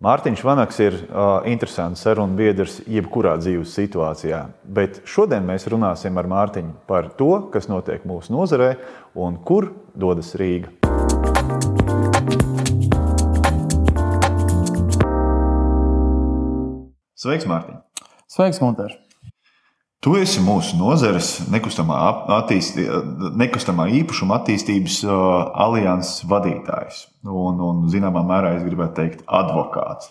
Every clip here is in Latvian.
Mārtiņš Vanaks ir uh, interesants sarunu biedrs jebkurā dzīves situācijā, bet šodien mēs runāsim ar Mārtiņu par to, kas notiek mūsu nozarē un kur dodas Rīga. Sveiks, Mārtiņ! Sveiks, Gunter! Tu esi mūsu nozares nekustamā, attīstī, nekustamā īpašuma attīstības alianses vadītājs. Un, un zināmā mērā es gribētu teikt, advokāts.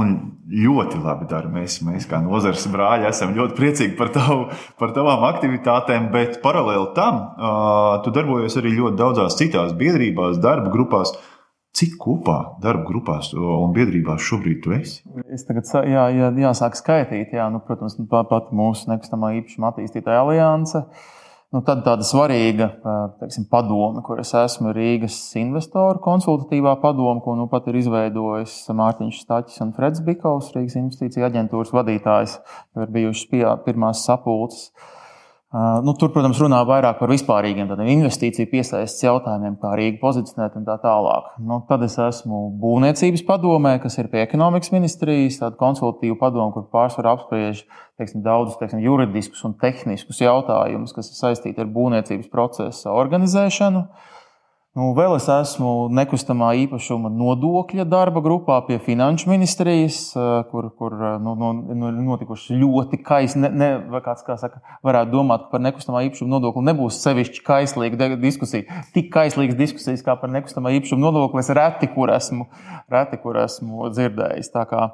Un ļoti labi dara. Mēs, mēs kā nozares brāļi esam ļoti priecīgi par, tavu, par tavām aktivitātēm, bet paralēli tam tu darbojies arī ļoti daudzās citās biedrībās, darba grupās. Cik kopā darba grupās un biedrībās šobrīd tu esi? Es tagad jā, jā, jāsāk skaitīt, jā, nu, protams, pat, pat mūsu nekustamā īpašuma attīstītāja alianse. Nu, tad tāda svarīga teiksim, padome, kur es esmu Rīgas investoru konsultatīvā padome, ko nu pat ir izveidojis Mārtiņš Stāčs un Freds Bikovs, Rīgas investīcija aģentūras vadītājs, ir bijušas pirmās sapulces. Nu, tur, protams, runā vairāk par vispārīgiem investīciju piesaistes jautājumiem, kā Rīga pozicionēt un tā tālāk. Nu, tad es esmu būvniecības padomē, kas ir pie ekonomikas ministrijas, tāda konsultatīva padoma, kur pārsvarā apspriež teiksim, daudzus teiksim, juridiskus un tehniskus jautājumus, kas ir saistīti ar būvniecības procesa organizēšanu. Uh, Nu, vēl es esmu nekustamā īpašuma nodokļa darba grupā pie Finanšu ministrijas, eh, kur, kur eh, nu, nu, nu, notikuši ļoti kaisli. Ne, ne, kāds kā saka, varētu domāt, ka par nekustamā īpašuma nodokli nebūs sevišķi kaislīga diskusija. Tik kaislīgas diskusijas kā par nekustamā īpašuma nodokli es reti kur esmu, reti, kur esmu dzirdējis. Tā kā,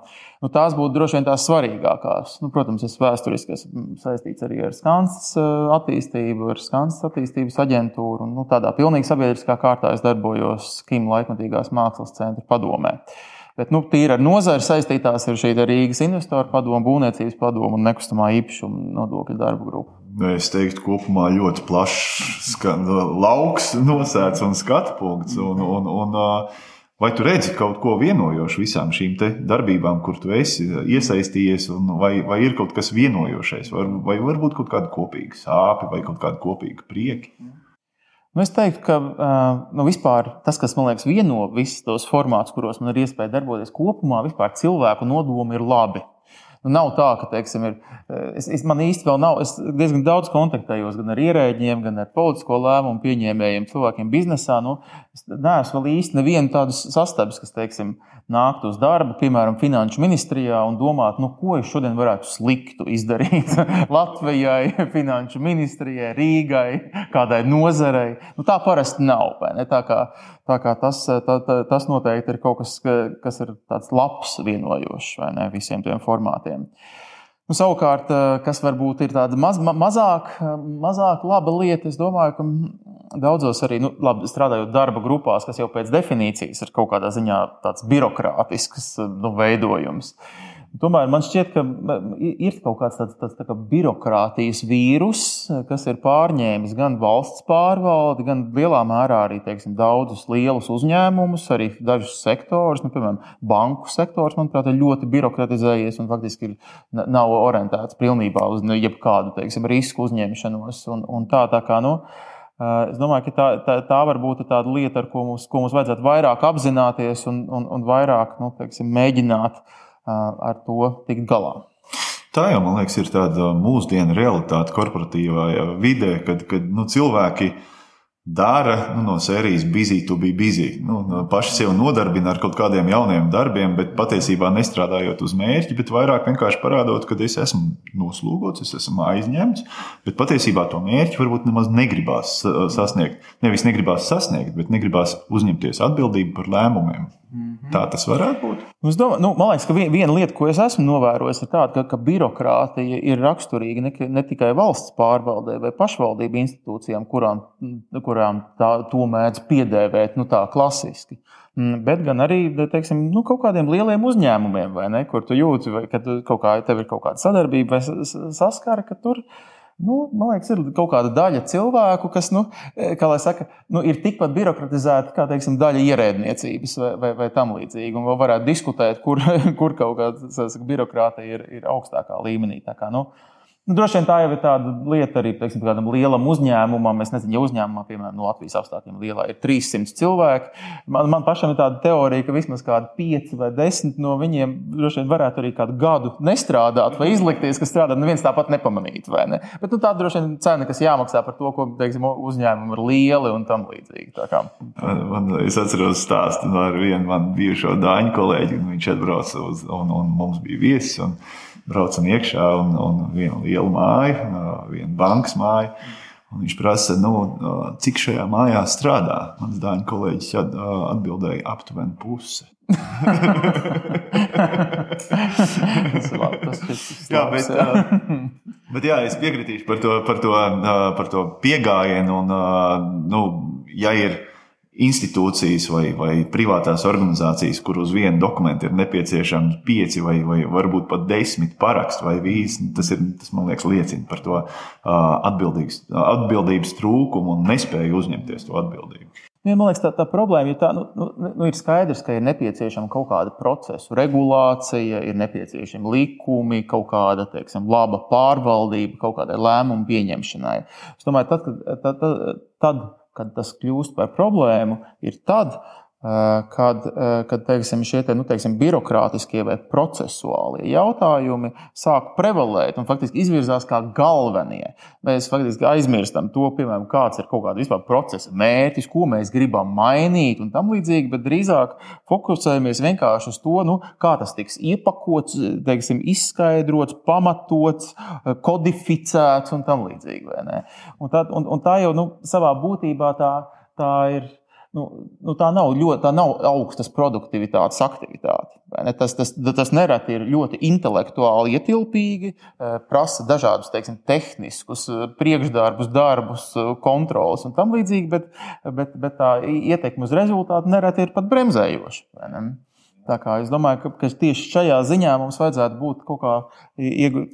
nu, tās būtu droši vien tās svarīgākās. Nu, protams, es vēsturiski esmu saistīts arī ar Skanstas eh, attīstību, ar Skanstas attīstības aģentūru un nu, tādā pilnīgi sabiedriskā kārtā kārtā es darbojos Kim laikmatīgās mākslas centra padomē. Bet nu, tīri ar nozari saistītās ir šī Rīgas investoru padoma, būvniecības padoma un nekustamā īpašuma nodokļu darba grupa. Es teiktu, kopumā ļoti plašs lauks nosēts un skatu punkts. Un, un, un, vai tu redzi kaut ko vienojošu visām šīm darbībām, kur tu esi iesaistījies, vai, vai ir kaut kas vienojošais, vai, vai varbūt kaut kāda kopīga sāpe vai kaut kāda kopīga prieka? Nu, es teiktu, ka nu, vispār, tas, kas man liekas, vieno visus tos formātus, kuros man ir iespēja darboties kopumā, vispār cilvēku nodomi ir labi. Nu, nav tā, ka, teiksim, ir, es, es, man īsti vēl nav, es diezgan daudz kontaktējos gan ar ierēģiem, gan ar politisko lēmumu pieņēmējiem, cilvēkiem biznesā. Nu, es neesmu vēl īsti nevienu tādu sastāvs, kas, teiksim, nākt uz darbu, piemēram, finanšu ministrijā un domāt, nu, ko es šodien varētu sliktu izdarīt Latvijai, finanšu ministrijai, Rīgai, kādai nozarei. Nu, tā parasti nav. Tā kā, tā kā tas, tā, tā, tas noteikti ir kaut kas, kas ir tāds labs, vienojošs ne, visiem tiem formātiem cilvēkiem. Nu, savukārt, eh, kas varbūt ir tāda maz, mazāk, mazāk laba lieta, es domāju, ka daudzos arī nu, labi, strādājot darba grupās, kas jau pēc definīcijas ir kaut kādā ziņā tāds birokrātisks nu, veidojums. Uh, Tomēr man šķiet, ka ir kaut kāds tāds, tāds tā kā birokrātijas vīrus, kas ir pārņēmis gan valsts pārvaldi, gan lielā mērā arī teiksim, daudzus lielus uzņēmumus, arī dažus sektorus. Nu, piemēram, banku sektors, manuprāt, ir ļoti birokratizējies un faktiski ir, nav orientēts pilnībā uz nu, jebkādu teiksim, risku uzņemšanos. Un, un tā, tā kā, nu, Es domāju, ka tā, tā, tā var būt tāda lieta, ar ko mums, ko mums vajadzētu vairāk apzināties un, un, un vairāk nu, teiksim, mēģināt uh, ar to tikt galā. Tā jau, man liekas, ir tāda mūsdienu realitāte korporatīvā vidē, kad, kad nu, cilvēki dara nu, no sērijas busy to be busy. Nu, paši sev nodarbina ar kaut kādiem jauniem darbiem, bet patiesībā nestrādājot uz mērķi, bet vairāk vienkārši parādot, ka es esmu noslūgots, es esmu aizņemts, bet patiesībā to mērķi varbūt nemaz negribās sasniegt. Nevis negribās sasniegt, bet negribās uzņemties atbildību par lēmumiem. -hmm. Tā tas varētu būt. Nu, domāju, nu, man liekas, ka viena lieta, ko es esmu novērojis, ir tāda, ka, ka birokrātija ir raksturīga ne, ne tikai valsts pārvaldē vai pašvaldību institūcijām, kurām, kurām tā, to mēdz piedēvēt nu, tā klasiski. Mm, bet gan arī teiksim, nu, kaut kādiem lieliem uzņēmumiem, ne, kur tu jūti, ka kaut kā, tev ir kaut kāda sadarbība vai saskara, ka tur ir Nu, man liekas, ir kaut kāda daļa cilvēku, kas, nu, e, saka, nu, ir tikpat birokratizēta kā teiksim, daļa ierēdniecības vai, vai, vai tam līdzīga. Vēl varētu diskutēt, kur, kur kaut kāda saka, birokrātija ir, ir augstākā līmenī. Tā kā, nu, Nu, droši vien tā jau ir tāda lieta arī teiksim, kādam lielam uzņēmumam. Es nezinu, ja uzņēmumā, piemēram, no Latvijas apstākļiem lielā ir 300 cilvēki. Man, man pašam ir tāda teorija, ka vismaz kādi 5 vai 10 no viņiem droši vien varētu arī kādu gadu nestrādāt vai izlikties, ka strādā. Neviens tāpat nepamanītu. Ne? Bet nu, tā droši vien cena, kas jāmaksā par to, ko teiksim, uzņēmumi ir lieli un tam līdzīgi. Man, man, es atceros stāstu no viena man bijušo dāņu kolēģi, un viņš atbrauca uz, un, un mums bija viesis. Un, braucam iekšā un, un viena liela māja, viena bankas māja. Un viņš prasa, nu, cik šajā mājā strādā. Mans dāņu kolēģis atbildēja, aptuveni puse. tas ir labi. Tas ir jā, bet, bet jā, es piekritīšu par to, par to, par to pieejamību. Nu, ja ir institūcijas vai, vai privātās organizācijas, kur uz vienu dokumentu ir nepieciešams pieci vai, vai varbūt pat desmit parakstu vai vīzi, tas, ir, tas man liekas liecina par to atbildības trūkumu un nespēju uzņemties to atbildību. Ja, man liekas, tā, tā problēma ir tā, nu, nu, nu, ir skaidrs, ka ir nepieciešama kaut kāda procesu regulācija, ir nepieciešami likumi, kaut kāda teiksim, laba pārvaldība, kaut kādai lēmumu pieņemšanai. Es domāju, tad, kad, tad, tad, tad kad tas kļūst par problēmu, ir tad, kad, kad teiksim, šie te, nu, teiksim, birokrātiskie vai procesuālie jautājumi sāk prevalēt un faktiski izvirzās kā galvenie. Mēs faktiski aizmirstam to, piemēram, kāds ir kaut kāda vispār procesa mērķis, ko mēs gribam mainīt un tam līdzīgi, bet drīzāk fokusējamies vienkārši uz to, nu, kā tas tiks iepakots, teiksim, izskaidrots, pamatots, kodificēts un tam līdzīgi. Un tā, un, un tā jau nu, savā būtībā tā, tā ir nu, nu, tā nav ļoti tā nav augstas produktivitātes aktivitāte. Tas, tas, tas nereti ir ļoti intelektuāli ietilpīgi, eh, prasa dažādus teiksim, tehniskus eh, priekšdarbus, darbus, eh, kontrolas un tam līdzīgi, bet, bet, bet tā ietekme uz rezultātu nereti ir pat bremzējoša. Tā kā es domāju, ka, ka tieši šajā ziņā mums vajadzētu būt kaut kā,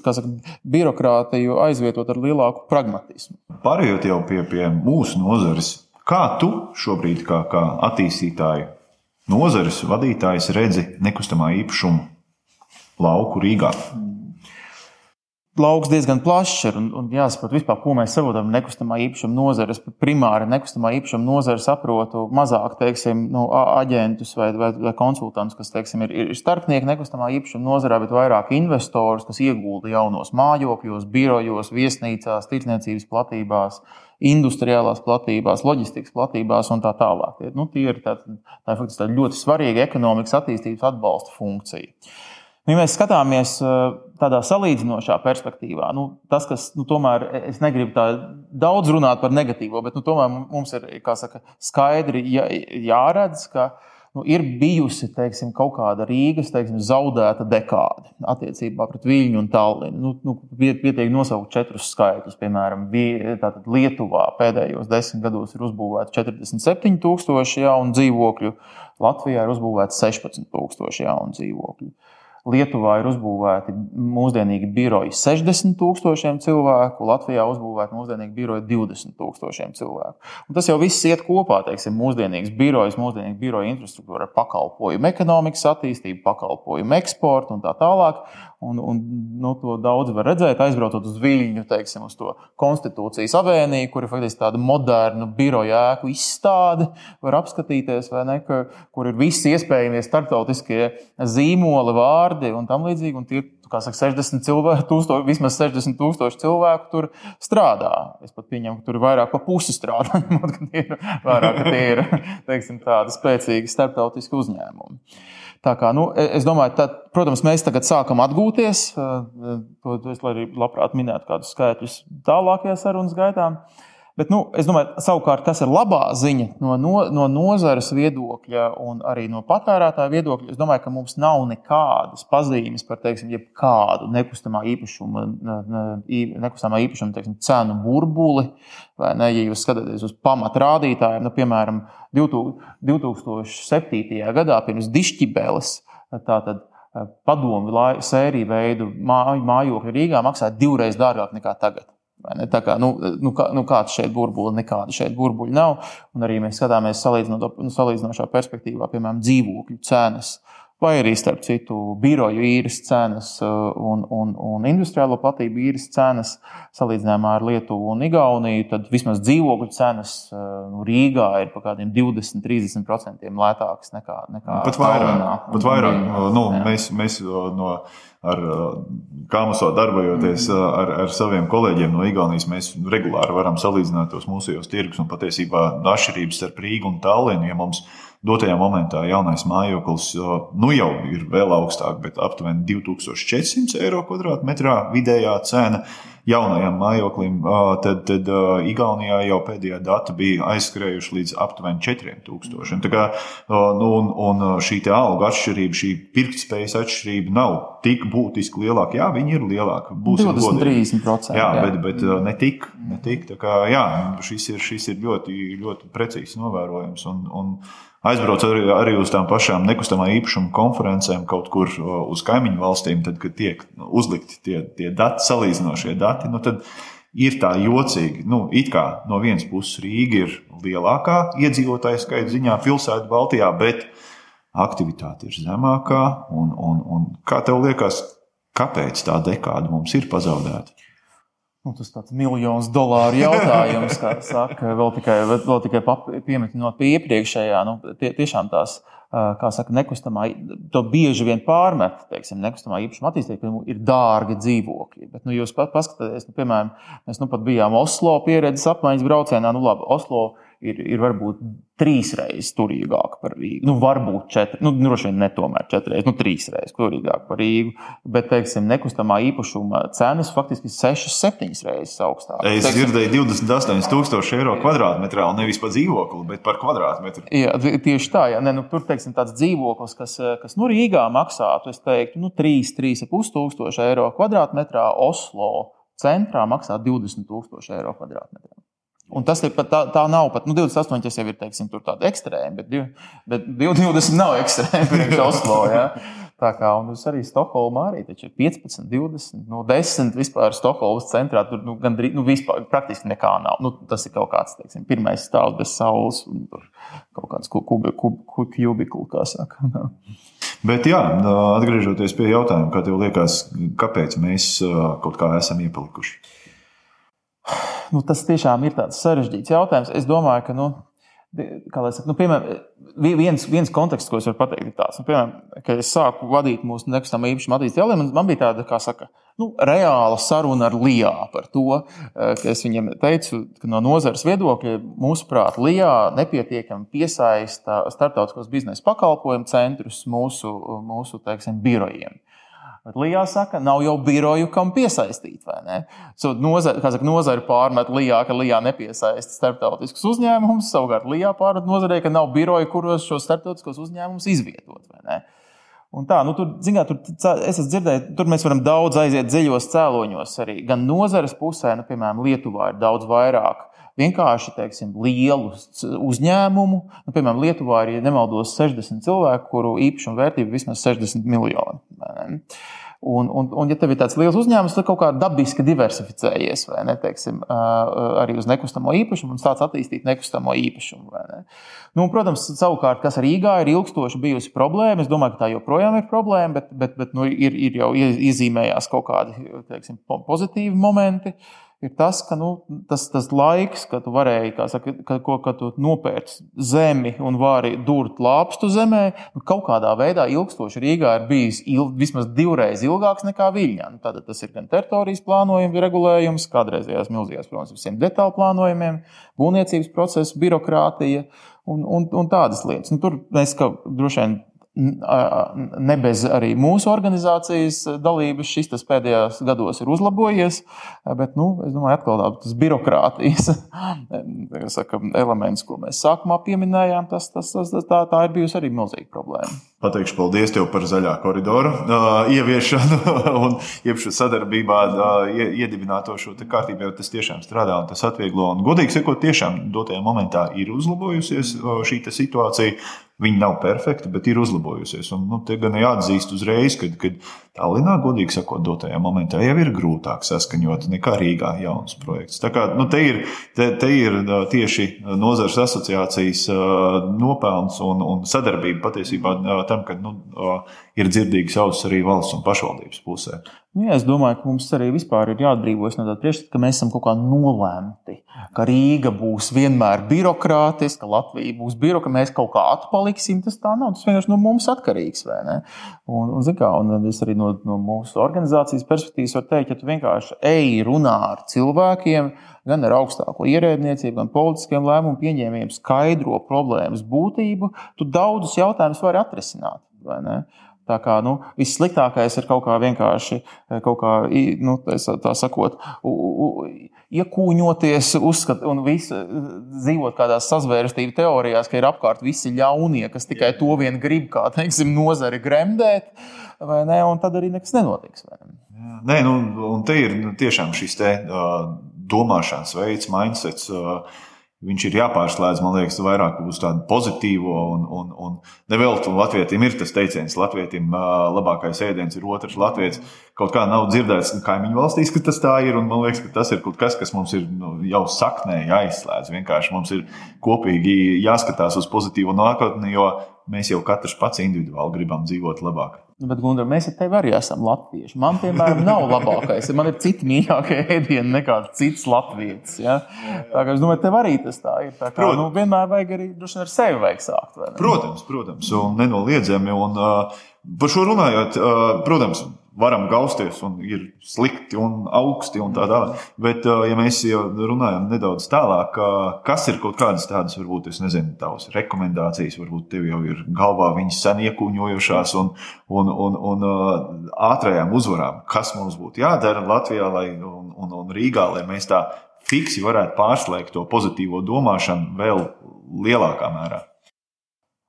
kā saka, birokrātiju aizvietot ar lielāku pragmatismu. Pārējot jau pie, pie mūsu nozares, Kā tu šobrīd, kā, kā attīstītāju nozares vadītājs, redzi nekustamā īpašuma lauku Rīgā? Lauks diezgan plašs ir un, un jāsaprot, vispār, ko mēs saprotam nekustamā īpašuma nozares. Primāri nekustamā īpašuma nozare saprotu mazāk teiksim, nu, aģentus vai, vai, vai konsultantus, kas teiksim, ir, ir starpnieki nekustamā īpašuma nozarē, bet vairāk investorus, kas iegulda jaunos mājokļos, birojos, viesnīcās, tirdzniecības platībās industriālās platībās, loģistikas platībās un tā tālāk. Nu, tie ir tā, tā, tā, tā ļoti svarīga ekonomikas attīstības atbalsta funkcija. Nu, ja mēs skatāmies tādā salīdzinošā perspektīvā, nu, tas, kas nu, tomēr es negribu tā daudz runāt par negatīvo, bet nu, tomēr mums ir saka, skaidri jā, jāredz, ka nu, ir bijusi teiksim, kaut kāda Rīgas teiksim, zaudēta dekāde attiecībā pret Viļņu un Tallinu. Nu, nu, Pietiek nosaukt četrus skaitļus. Piemēram, Lietuvā pēdējos desmit gados ir uzbūvēti 47,000 jaunu dzīvokļu, Latvijā ir uzbūvēti 16,000 jaunu dzīvokļu. Lietuvā ir uzbūvēti mūsdienīgi biroji 60 tūkstošiem cilvēku, Latvijā uzbūvēti mūsdienīgi biroji 20 tūkstošiem cilvēku. Un tas jau viss iet kopā, teiksim, mūsdienīgs birojs, mūsdienīga biroja infrastruktūra ar pakalpojumu ekonomikas attīstību, pakalpojumu eksportu un tā tālāk. Un, un nu, to daudz var redzēt, aizbraucot uz Viļņu, teiksim, uz to konstitūcijas avēniju, kur ir faktiski tāda moderna biroja ēku izstāde. Var apskatīties, ne, ka, kur ir visi iespējamie starptautiskie zīmoli, vārdi un tam līdzīgi. Un tie, saka, 60 cilvēku, tūstoši, vismaz 60 tūkstoši cilvēku tur strādā. Es pat pieņemu, ka tur ir vairāk pa pusi strādā, ņemot, ka tie ir vairāk, tie ir teiksim, tādi spēcīgi starptautiski uzņēmumi. Tā kā, nu, e, es domāju, ka, protams, mēs tagad sākam atgūties. E, e, to es arī labprāt minētu kādus skaitļus tālākajā sarunas gaitā. Uh, Bet, nu, es domāju, savukārt, kas ir labā ziņa no, no, no nozares viedokļa un arī no patērētāja viedokļa, es domāju, ka mums nav nekādas pazīmes par teiksim, kādu nekustamā īpašuma, nekustamā īpašuma teiksim, cenu burbuli. Ne, ja jūs skatāties uz pamatrādītājiem, nu, piemēram, 2007. gadā pirms dišķibeles, tātad eh, padomu sēriju veidu mājokļu Rīgā maksāja divreiz dārgāk nekā tagad. Tā kā, nu, nu, kā, nu, kāds šeit burbuļi, nekāda šeit burbuļi nav. Un arī mēs skatāmies salīdzinošā perspektīvā, piemēram, dzīvokļu cenas vai arī, starp citu, biroju īres cenas un, un, un industriālo platību īres cenas salīdzinājumā ar Lietuvu un Igauniju, tad vismaz dzīvokļu cenas nu, Rīgā ir par kādiem 20-30% lētākas nekā, nekā pat vairāk. Pat vairāk. Nu, mēs, mēs no ar Kāmaso darbojoties ar, ar saviem kolēģiem no Igaunijas, mēs regulāri varam salīdzināt tos mūsejos tirgus un patiesībā atšķirības starp Rīgu un Tallinu. Ja dotajā momentā jaunais mājoklis nu jau ir vēl augstāk, bet aptuveni 2400 eiro kvadrātmetrā vidējā cena jaunajam mājoklim, tad, tad Igaunijā jau pēdējā data bija aizskrējuši līdz aptuveni 4000. Tā kā, nu, un, un šī alga atšķirība, šī pirktspējas atšķirība nav tik būtiski lielāka. Jā, viņi ir lielāki. 20-30%. Jā, jā, bet, bet ne tik. Ne tik kā, jā, šis ir, šis ir ļoti, ļoti precīzi novērojams. Un, un, aizbraucu arī, arī uz tām pašām nekustamā īpašuma konferencēm kaut kur uz kaimiņu valstīm, tad, kad tiek uzlikti tie, tie dati, salīdzinošie dati, nu ir tā jocīgi. Nu, it kā no vienas puses Rīga ir lielākā iedzīvotāju skaita ziņā pilsēta Baltijā, bet aktivitāte ir zemākā. Un, un, un kā tev liekas, kāpēc tā dekāda mums ir pazaudēta? Nu, tas ir miljonus dolāru jautājums, kā saka, vēl tikai, vēl tikai piemetinot pie iepriekšējā. Nu, tie, tiešām tās, kā saka, nekustamā, to bieži vien pārmet, teiksim, nekustamā īpašuma attīstība, ir dārgi dzīvokļi. Bet, nu, jūs pat paskatieties, nu, piemēram, mēs nu pat bijām Oslo pieredzes apmaiņas braucienā, nu labi, Oslo ir, ir varbūt trīs reizes turīgāka par Rīgu. Nu, varbūt četri, nu, droši vien ne tomēr četras reizes, nu, trīs reizes turīgāka par Rīgu. Bet, teiksim, nekustamā īpašuma cenas faktiski sešas, septiņas reizes augstākas. Es teiksim, dzirdēju 28,000 eiro kvadrātmetrā, un nevis par dzīvokli, bet par kvadrātmetru. Jā, tieši tā, jā. Ne, nu, tur, teiksim, tāds dzīvoklis, kas, kas nu, Rīgā maksātu, es teiktu, nu, 3, 3,5 tūkstoši eiro kvadrātmetrā, Oslo centrā maksā 20 tūkstoši eiro kvadrātmetrā. Un tas ir pat tā, tā nav pat nu, 28, tas jau ir teiksim, tāda ekstrēma, bet, bet 20 nav ekstrēma priekš Oslo. Ja? Tā kā arī Stokholmā arī ir 15, 20, nu, 10 vispār Stokholmas centrā. Tur nu, gandrīz nu, vispār, praktiski nekā nav. Nu, tas ir kaut kāds teiksim, pirmais stāvs bez saules un kaut kāds kubikls, kā saka. Bet, jā, atgriežoties pie jautājuma, kā tev liekas, kāpēc mēs kaut kā esam iepalikuši? Nu, tas tiešām ir tāds sarežģīts jautājums. Es domāju, ka, nu, saka, nu, piemēram, viens, viens konteksts, ko es varu pateikt, ir tāds, nu, piemēram, kad es sāku vadīt mūsu nekustamā īpašuma attīstības jautājumu, man bija tāda, kā saka, nu, reāla saruna ar Lijā par to, eh, ka es viņiem teicu, ka no nozares viedokļa, mūsuprāt, Lijā nepietiekami piesaista starptautiskos biznesa pakalpojumu centrus mūsu, mūsu teiksim, birojiem. Bet Lijā saka, nav jau biroju, kam piesaistīt. So, nozari, saka, nozari pārmet Lijā, ka Lijā nepiesaista starptautiskus uzņēmumus. Savukārt Lijā pārmet nozarē, ka nav biroju, kuros šos starptautiskos uzņēmumus izvietot. Un tā, nu, tur, zināt, tur, es esmu dzirdējis, tur mēs varam daudz aiziet dziļos cēloņos. Arī. Gan nozares pusē, nu, piemēram, Lietuvā ir daudz vairāk vienkārši teiksim, lielu uzņēmumu. Nu, piemēram, Lietuvā ir, ja nemaldos, 60 cilvēku, kuru īpašuma vērtība vismaz 60 miljoni. Un, un, un, ja tev ir tāds liels uzņēmums, tad kaut kā dabiski diversificējies, vai ne? Teiksim, arī uz nekustamo īpašumu un sāc attīstīt nekustamo īpašumu. Nu, un, protams, savukārt, kas Rīgā ir ilgstoši bijusi problēma, es domāju, ka tā joprojām ir problēma, bet, bet, bet nu, ir, ir jau iezīmējās kaut kādi teiksim, pozitīvi momenti. Uh, ir tas, ka nu, tas, tas laiks, kad tu varēji, kā saka, ka, ko, kad tu nopērci zemi un vari durt lāpstu zemē, nu, kaut kādā veidā ilgstoši Rīgā ir bijis il, vismaz divreiz ilgāks nekā Viļņā. Nu, tad tas ir gan teritorijas plānojuma regulējums, kādreizējās milzīgās, protams, visiem detālu plānojumiem, būvniecības procesa, birokrātija un, un, un tādas lietas. Nu, tur mēs droši vien ne bez arī mūsu organizācijas dalības šis pēdējos gados ir uzlabojies. Bet, nu, es domāju, atkal tas birokrātijas saka, elements, ko mēs sākumā pieminējām, tas, tas, tas, tā, tā ir bijusi arī milzīga problēma. Pateikšu paldies tev par zaļā koridora uh, ieviešanu un sadarbībā uh, iedibināto šo kārtību, jo tas tiešām strādā un tas atvieglo. Un, godīgi sakot, tiešām dotajā momentā ir uzlabojusies uh, šī situācija. Viņa nav perfekta, bet ir uzlabojusies. Un, nu, te gan jāatzīst uzreiz, ka, kad Tallinā, godīgi sakot, dotajā momentā jau ir grūtāk saskaņot nekā Rīgā jauns projekts. Tā kā nu, te, ir, te, te ir tieši nozares asociācijas nopelns un, un sadarbība patiesībā tam, ka nu, ir dzirdīgas ausis arī valsts un pašvaldības pusē. Nu, jā, es domāju, ka mums arī vispār ir jāatbrīvojas no tāda priekšstata, ka mēs esam kaut kā nolēmti, ka Rīga būs vienmēr birokrātiska, ka Latvija būs birokrātiska, ka mēs kaut kā atpaliksim. Tas tā nav. Tas vienkārši no mums atkarīgs. Un, un, kā, un es arī no, no mūsu organizācijas perspektīvas varu teikt, ja tu vienkārši ej runā ar cilvēkiem, gan ar augstāko ierēdniecību, gan politiskiem lēmumu pieņēmējiem, skaidro problēmas būtību, tu daudzus jautājumus vari atrisināt. Tā kā nu, vissliktākais ir kaut kā vienkārši, eh, kaut kā, nu, tā sakot, iekūņoties, uzskat, un visu, dzīvot kādās sazvērestību teorijās, ka ir apkārt visi ļaunie, kas tikai to vien grib, kā teiksim, nozari gremdēt, ne, un tad arī nekas nenotiks. Ne? Nē, nu, un te ir nu, tiešām šis te, uh, domāšanas veids, mindsets. Uh, Viņš ir jāpārslēdz, man liekas, vairāk uz tādu pozitīvu. Un, un, un neveltu latvietim ir tas teiciens, latvietim labākais ēdiens ir otrs latviečs. Kaut kā nav dzirdēts kaimiņu valstīs, ka tas tā ir. Man liekas, ka tas ir kaut kas, kas mums ir nu, jau saknē jāizslēdz. Vienkārši mums ir kopīgi jāskatās uz pozitīvu nākotni, jo mēs jau katrs pats individuāli gribam dzīvot labāk. Nu, bet, Gunār, mēs ar tevi arī esam latvieši. Man, piemēram, nav labākais. Man ir citi mīļākie ēdieni nekā cits latvietis. Ja? Tā kā es domāju, tev arī tas tā ir. Tā kā, protams. nu, vienmēr vajag arī droši vien ar sevi vajag sākt. Protams, protams, un nenoliedzami. Un, uh, par šo runājot, uh, protams, varam gausties un ir slikti un augsti un tā tālāk. Bet, ja mēs jau runājam nedaudz tālāk, kas ir kaut kādas tādas, varbūt, nezinu, tavas rekomendācijas, varbūt tev jau ir galvā viņas sen iekūņojušās un, un, un, un ātrajām uzvarām, kas mums būtu jādara Latvijā lai, un, un, un Rīgā, lai mēs tā fiksi varētu pārslēgt to pozitīvo domāšanu vēl lielākā mērā.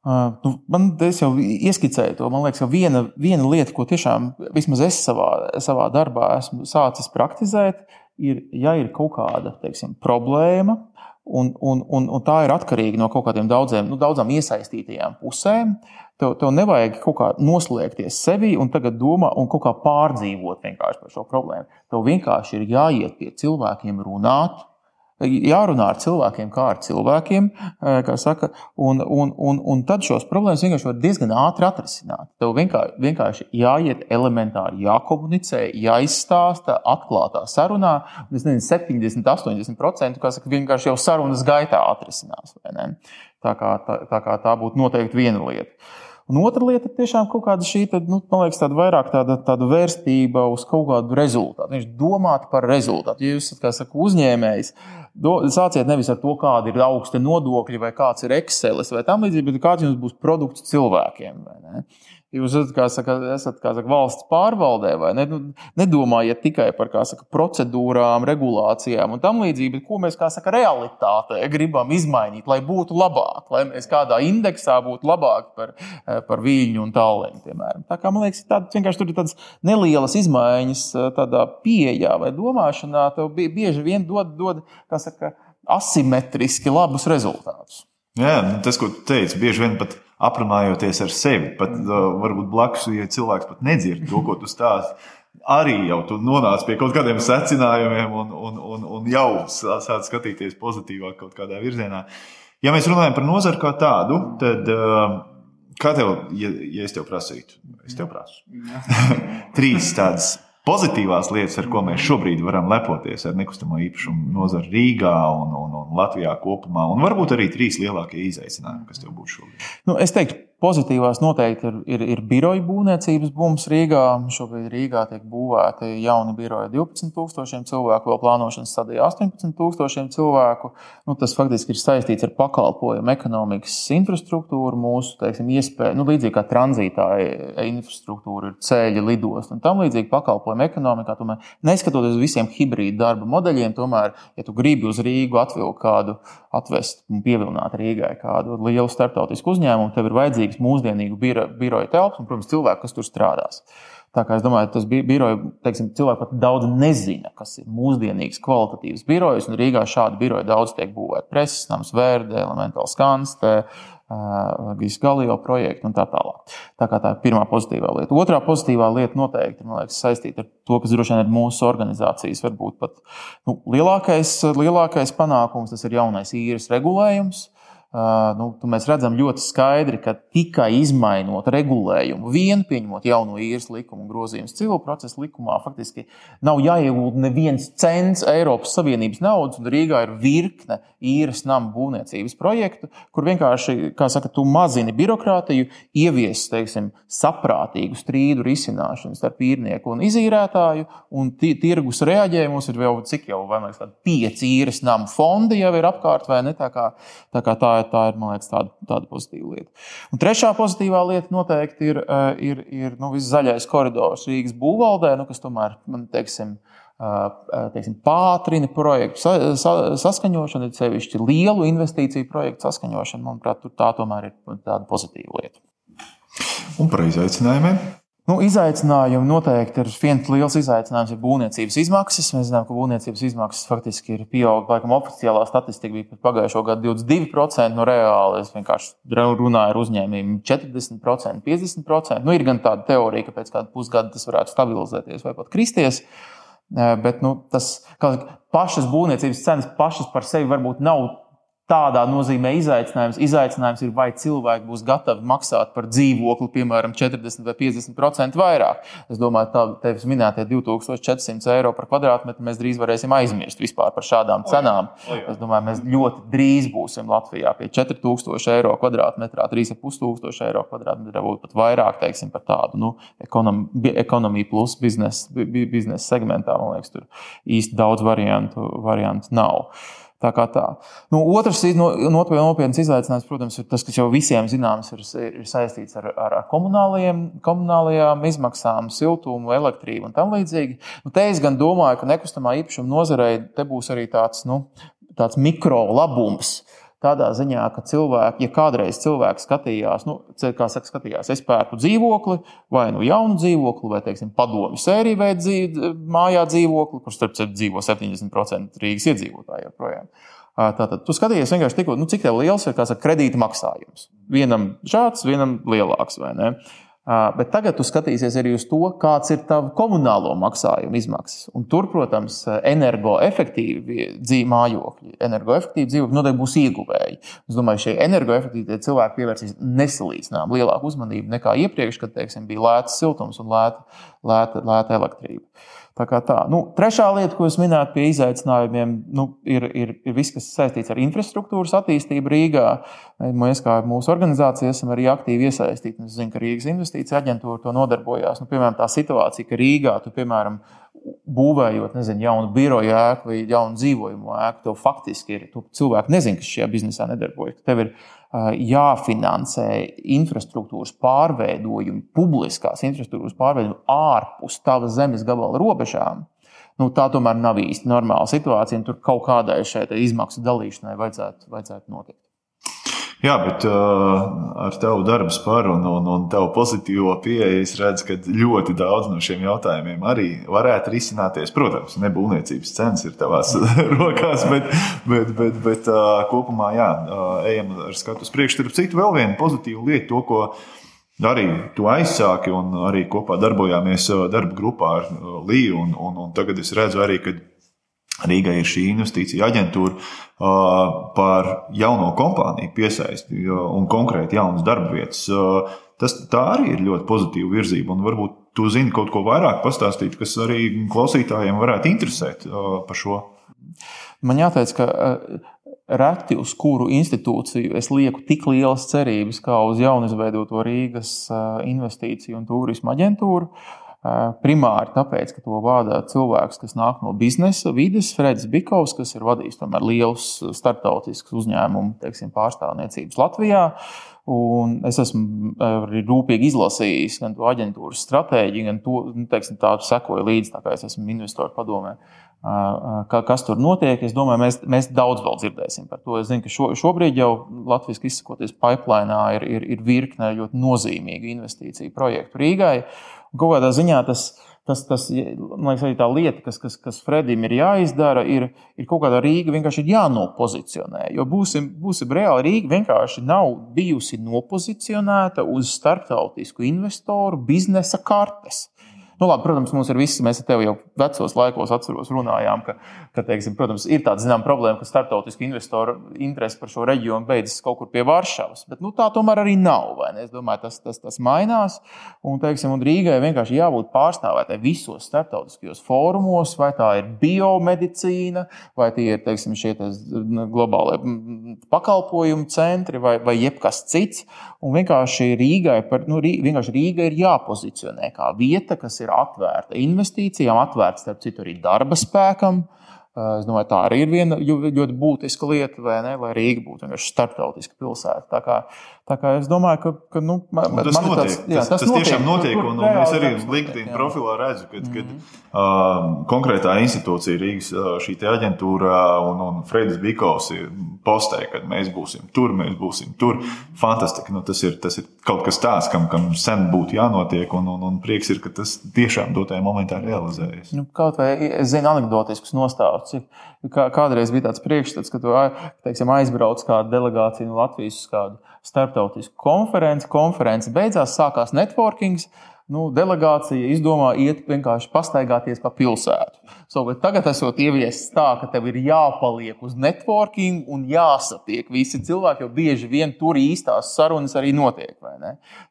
Uh, nu, man es jau ieskicēju to. Man liekas, ka viena, viena lieta, ko tiešām vismaz es savā, savā darbā esmu sācis praktizēt, ir, ja ir kaut kāda teiksim, problēma, un, un, un, un tā ir atkarīga no kaut kādiem daudziem, nu, daudzām iesaistītajām pusēm, tev, tev nevajag kaut kā noslēgties sevi un tagad domāt un kaut kā pārdzīvot par šo problēmu. Tev vienkārši ir jāiet pie cilvēkiem runāt jārunā ar cilvēkiem, kā ar cilvēkiem, eh, kā saka, un, un, un, un tad šos problēmas vienkārši var diezgan ātri atrisināt. Tev vienkārši, vienkārši jāiet elementāri, jākomunicē, jāizstāsta atklātā sarunā, un es nezinu, 70, 80% saka, vienkārši jau sarunas gaitā atrisinās. Tā kā tā, tā, kā tā būtu noteikti viena lieta. Un otra lieta ir tiešām kaut kāda šī, tad, nu, man liekas, tāda vairāk tāda, tāda vērstība uz kaut kādu rezultātu. Viņš domāt par rezultātu. Ja jūs esat, kā saka, uzņēmējs, do, sāciet nevis ar to, kāda ir augsta nodokļa vai kāds ir Excel vai tam līdzīgi, bet kāds jums būs produkts cilvēkiem. Jūs kā saka, esat kā saka, valsts pārvaldē, vai ne? Nu, nedomājiet tikai par saka, procedūrām, regulācijām un tam līdzīgi, bet ko mēs saka, realitātē gribam izmainīt, lai būtu labāk, lai mēs kādā indeksā būtu labāki par, eh, par viļņu un tālēm. Piemēram. Tā kā man liekas, tād, vienkārši tur ir tādas nelielas izmaiņas eh, tādā pieejā vai domāšanā, tev bieži vien dod, dod saka, asimetriski labus rezultātus. Jā, tas, ko tu teici, bieži vien pat aprunājoties ar sevi. Pat uh, varbūt blakus, ja cilvēks pat nedzird to, ko tu stāsti. Arī jau tu nonāc pie kaut kādiem secinājumiem, un, un, un, un jau sāc skatīties pozitīvāk kaut kādā virzienā. Ja mēs runājam par nozari kā tādu, tad uh, kā tev, ja, ja es tev prasītu, es tev prasu, trīs tādas pozitīvās lietas, ar ko mēs šobrīd varam lepoties ar nekustamo īpašumu nozari Rīgā un, un, un Latvijā kopumā, un varbūt arī trīs lielākie izaicinājumi, kas tev būtu šobrīd? Nu, es teiktu, Pozitīvās noteikti ir, ir, ir biroja būvniecības bums Rīgā. Šobrīd Rīgā tiek būvēti jauni biroji 12,000 cilvēku, vēl plānošanas stadijā 18,000 cilvēku. Nu, tas faktiski ir saistīts ar pakalpojumu ekonomikas infrastruktūru, mūsu teiksim, iespēju, nu, līdzīgi kā tranzītāja infrastruktūra, ir ceļi, lidosti un tam līdzīgi pakalpojumu ekonomikā. Tomēr, neskatoties uz visiem hibrīdu darba modeļiem, tomēr, ja tu gribi uz Rīgu atvilkt kādu, atvest un pievilināt Rīgai kādu lielu starptautisku uzņēmumu, tev ir vajadzīgs vajadzīgs mūsdienīgu biro, biroja telpas un, protams, cilvēku, kas tur strādās. Tā kā es domāju, tas biroja, teiksim, cilvēki pat daudz nezina, kas ir mūsdienīgs, kvalitatīvs birojs. Rīgā šādi biroji daudz tiek būvēti. Preses nams, vērde, elementāls skanste, Gīs Galio projektu un tā tālāk. Tā, tā ir pirmā pozitīvā lieta. Otrā pozitīvā lieta noteikti liekas, saistīta ar to, kas droši vien ir mūsu organizācijas varbūt pat nu, lielākais, lielākais panākums. Tas ir jaunais īres regulējums. Nu, mēs redzam ļoti skaidri, ka tikai izmainot regulējumu, vienu pieņemot jauno īres likumu grozījumus civil procesa likumā, faktiski nav jāiegulda neviens cents Eiropas Savienības naudas, un Rīgā ir virkne īres nama būvniecības projektu, kur vienkārši, kā saka, tu mazini birokrātiju, ievies, teiksim, saprātīgu strīdu risināšanu starp īrnieku un izīrētāju, un tirgus reaģē. Mums ir jau cik jau, vai man liekas, pieci īres nama fondi jau ir apkārt, vai ne? Tā kā tā, kā tā, tā ir, liekas, tāda, tāda pozitīva lieta. Un trešā pozitīvā lieta noteikti ir, eh, ir, ir nu, viss zaļais koridors Rīgas būvvaldē, nu, kas tomēr, man teiksim, eh, teiksim, pātrina projektu saskaņošanu, ir sevišķi lielu investīciju projektu saskaņošanu. Manuprāt, tā tomēr ir tāda pozitīva lieta. Un par izaicinājumiem? Nu, izaicinājumi noteikti ir viens liels izaicinājums, ir būvniecības izmaksas. Mēs zinām, ka būvniecības izmaksas faktiski ir pieaugušas. Laikam, oficiālā statistika bija pagājušo gadu 22% no reāli. Es vienkārši runāju ar uzņēmējiem 40%, 50%. Nu, ir gan tāda teorija, ka pēc kāda pusgada tas varētu stabilizēties vai pat kristies. Bet nu, tas, pašas būvniecības cenas pašas par sevi varbūt nav tādā nozīmē izaicinājums. Izaicinājums ir, vai cilvēki būs gatavi maksāt par dzīvokli, piemēram, 40 vai 50% vairāk. Es domāju, ka tevis minētie 2400 eiro par kvadrātmetru mēs drīz varēsim aizmirst vispār par šādām cenām. Es domāju, mēs ļoti drīz būsim Latvijā pie 4000 eiro kvadrātmetrā, 3500 eiro kvadrātmetrā, varbūt pat vairāk, teiksim, par tādu nu, ekonomiju, ekonomiju plus biznesa biznes segmentā. Man liekas, tur īsti daudz variantu, variantu nav. Tā kā tā. Nu, otrs no, nopietns izaicinājums, protams, ir tas, kas jau visiem zināms, ir, ir saistīts ar, ar, ar komunālajām izmaksām, siltumu, elektrību un tam līdzīgi. Nu, te es gan domāju, ka nekustamā īpašuma nozarei būs arī tāds, nu, tāds mikro labums. Tādā ziņā, ka cilvēki, ja kādreiz cilvēks skatījās, nu, kā saka, skatījās, es pērku dzīvokli, vai nu jaunu dzīvokli, vai, teiksim, padomu sēriju veidu dzīv, mājā dzīvokli, kur starp citu dzīvo 70% Rīgas iedzīvotāji joprojām. Tātad tu skatījies vienkārši tikko, nu, cik liels ir saka, kredīta maksājums. Vienam šāds, vienam lielāks? Bet tagad tu skatīsies arī uz to, kāds ir tavs komunālo maksājumu izmaksas. Un tur, protams, energoefektīvi dzīve mājokļi, energoefektīvi dzīvokļi noteikti būs ieguvēji. Es domāju, šie energoefektīvie cilvēki pievērsīs nesalīdzinām lielāku uzmanību nekā iepriekš, kad teiksim, bija lēts siltums un lēta, lēta, lēta elektrība. Tā kā tā. Nu, trešā lieta, ko es minēju pie izaicinājumiem, nu, ir, ir, ir viss, kas saistīts ar infrastruktūras attīstību Rīgā. Mēs, kā mūsu organizācija, esam arī aktīvi iesaistīti. Es zinu, ka Rīgas investīcija aģentūra to nodarbojās. Nu, piemēram, tā situācija, ka Rīgā tu, piemēram, būvējot nezinu, jaunu biroju ēku vai jaunu dzīvojumu ēku, tev faktiski ir cilvēki, nezina, kas šajā biznesā nedarbojas. Tev ir jāfinansē infrastruktūras pārveidojumi, publiskās infrastruktūras pārveidojumi ārpus tavas zemes gabala robežām. Nu, tā tomēr nav īsti normāla situācija, un tur kaut kādai šai izmaksu dalīšanai vajadzētu, vajadzētu notikt. Jā, bet uh, ar tavu darbu spāru un, un, un tavu pozitīvo pieeju es redzu, ka ļoti daudz no šiem jautājumiem arī varētu risināties. Protams, nebūvniecības cenas ir tavās rokās, bet, bet, bet, bet uh, kopumā jā, uh, ejam ar skatu uz priekšu. Starp citu, vēl viena pozitīva lieta, to, ko arī tu aizsāki un arī kopā darbojāmies darba grupā ar Līju. Un, un, un tagad es redzu arī, ka Rīgai ir šī investīcija aģentūra uh, par jauno kompāniju piesaisti un konkrēti jaunas darba vietas. Uh, tas arī ir ļoti pozitīva virzība. Varbūt tu zini kaut ko vairāk pastāstīt, kas arī klausītājiem varētu interesēt uh, par šo. Man jāteic, ka reti uz kuru institūciju es lieku tik lielas cerības kā uz jaunizveidoto Rīgas investīciju un turisma aģentūru. Primāri tāpēc, ka to vada cilvēks, kas nāk no biznesa vides, Fredis Bikovs, kas ir vadījis tomēr lielus starptautiskus uzņēmumu teiksim, pārstāvniecības Latvijā. Un es esmu arī rūpīgi izlasījis gan to aģentūras stratēģiju, gan to nu, teiksim, tādu sekoju līdzi, tā kā es esmu investoru padomē. Kas tur notiek? Es domāju, mēs, mēs daudz vēl dzirdēsim par to. Es zinu, ka šo, šobrīd jau Latvijas izsakoties pipeline ir, ir, ir virkne ļoti nozīmīgu investīciju projektu Rīgai. Kaut kādā ziņā tas, tas, tas liekas, arī tā lieta, kas, kas, kas Fredim ir jāizdara, ir, ir kaut kādā Rīga vienkārši jānopozicionē. Jo būsim, būsim reāli, Rīga vienkārši nav bijusi nopozicionēta uz starptautisku investoru biznesa kartes. Nu, labi, protams, mums ir viss, mēs ar tevi jau vecos laikos atceros, runājām, ka, ka teiksim, protams, ir tāda zinām problēma, ka starptautiski investoru interesi par šo reģionu beidzas kaut kur pie Varšavas. Bet nu, tā tomēr arī nav. Es domāju, tas, tas, tas mainās. Un, teiksim, un Rīgai vienkārši jābūt pārstāvētai visos starptautiskajos fórumos, vai tā ir biomedicīna, vai tie ir teiksim, šie globālie pakalpojumu centri, vai, vai jebkas cits. Un vienkārši Rīgai, par, nu, vienkārši Rīga ir jāpozicionē kā vieta, kas ir atvērta investīcijām, atvērta starp citu arī darba spēkam. Es domāju, tā arī ir viena ļoti būtiska lieta, ne, lai Rīga būtu vienkārši starptautiska pilsēta. Tā kā, tā kā es domāju, ka, ka nu, man, tas, man notiek, tāds, jā, tas, tas, tas notiek. tiešām notiek. Un, un, un es arī uz LinkedIn profilā redzu, ka mm -hmm. uh, konkrētā institūcija, Rīgas šī aģentūra un, un Fredis Bikovs postē, ka mēs būsim tur, mēs būsim tur. Fantastiski. Nu, tas, ir, tas ir kaut kas tāds, kam, kam sen būtu jānotiek, un, un, un prieks ir, ka tas tiešām dotajā momentā realizējas. Nu, kaut vai es zinu anekdotiskus nostāvus kā, kādreiz bija tāds priekšstats, ka tu teiksim, aizbrauc kāda delegācija no Latvijas uz kādu starptautisku konferenci. Konferences beigās sākās networking. Nu, delegācija izdomā iet vienkārši pastaigāties pa pilsētu. So, tagad esot ieviesis tā, ka tev ir jāpaliek uz networking un jāsatiek visi cilvēki, jo bieži vien tur īstās sarunas arī notiek.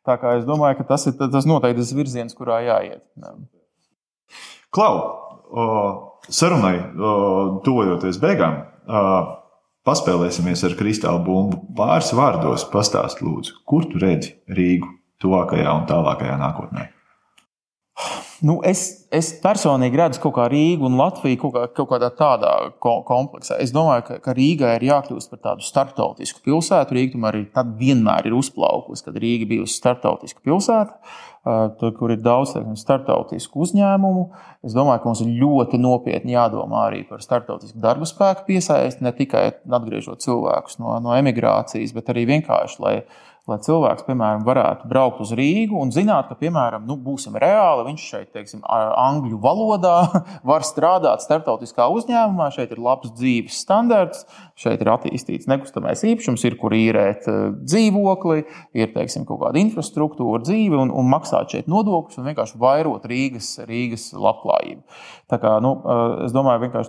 Tā kā es domāju, ka tas ir tas noteikti tas virziens, kurā jāiet. Klau, sarunai, tuvojoties beigām, paspēlēsimies ar kristāla bumbu. Pāris vārdos pastāst, lūdzu, kur tu redzi Rīgu tuvākajā un tālākajā nākotnē? Nu, es, es personīgi redzu kaut kā Rīgu un Latviju kaut, kā, kaut kādā tādā kompleksā. Es domāju, ka, ka Rīgai ir jākļūst par tādu starptautisku pilsētu. Rīga tomēr ir, vienmēr ir uzplaukusi, kad Rīga bijusi starptautiska pilsēta. Tur, kur ir daudz teiksim, starptautisku uzņēmumu, es domāju, ka mums ir ļoti nopietni jādomā arī par starptautisku darba spēku piesaisti, ne tikai atgriežot cilvēkus no, no emigrācijas, bet arī vienkārši, lai lai cilvēks, piemēram, varētu braukt uz Rīgu un zināt, ka, piemēram, nu, būsim reāli, viņš šeit, teiksim, angļu valodā var strādāt starptautiskā uzņēmumā, šeit ir labs dzīves standarts, šeit ir attīstīts nekustamais īpašums, ir kur īrēt dzīvokli, ir, teiksim, kaut kāda infrastruktūra, dzīve un, un maksāt šeit nodokļus un vienkārši vairot Rīgas, Rīgas labklājību. Tā kā, nu, es domāju, ka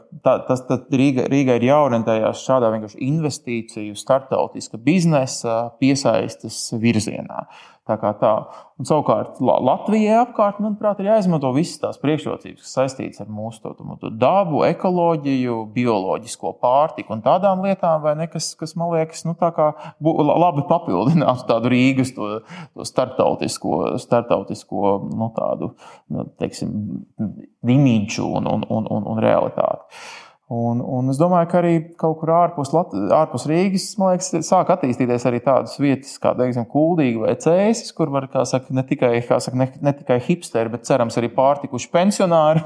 tas Rīga, Rīga ir jāorientējas šādā investīciju, starptautiska biznesa piesaistes virzienā. Tā kā tā. Un, savukārt, Latvijai apkārt, manuprāt, ir jāizmanto visas tās priekšrocības, kas saistītas ar mūsu to, to dabu, ekoloģiju, bioloģisko pārtiku un tādām lietām, ne, kas, kas, man liekas, nu, kā, labi papildinātu tādu Rīgas to, to starptautisko, starptautisko nu, tādu, nu, teiksim, imidžu un, un, un, un realitāti. Un, un es domāju, ka arī kaut kur ārpus, Lat ārpus Rīgas liekas, sāk attīstīties arī tādas vietas, kā teiksim, Kuldīga vai Cēsis, kur var saka, ne, tikai, saka, ne, ne tikai hipsteri, bet cerams arī pārtikuši pensionāri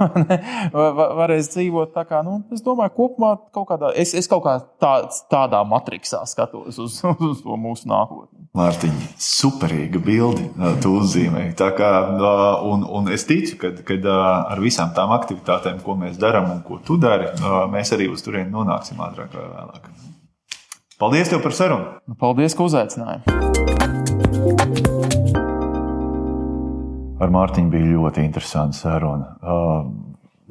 varēs dzīvot. Tā kā, nu, es domāju, kopumā kaut kādā, es, es kaut kā tā, tādā matriksā skatos uz, uz to mūsu nākotni. Mārtiņa, superīga bilde, tu uzzīmēji. Kā, un, un es ticu, ka ar visām tām aktivitātēm, ko mēs darām un ko tu dari, mēs arī uz turieni nonāksim ātrāk vai vēlāk. Paldies tev par sarunu! Paldies, ka uzaicināji! Ar Mārtiņu bija ļoti interesanta saruna.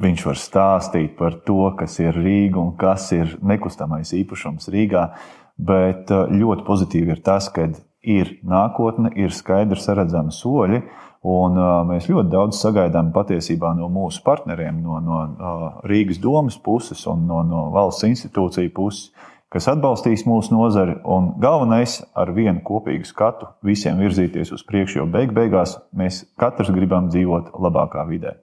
Viņš var stāstīt par to, kas ir Rīga un kas ir nekustamais īpašums Rīgā. Bet ļoti pozitīvi ir tas, ka ir nākotne, ir skaidrs, redzami soļi. Un, uh, mēs ļoti daudz sagaidām patiesībā no mūsu partneriem, no, no uh, Rīgas domas puses un no, no valsts institūciju puses, kas atbalstīs mūsu nozari. Un galvenais ar vienu kopīgu skatu visiem virzīties uz priekšu, jo beig beigās mēs katrs gribam dzīvot labākā vidē.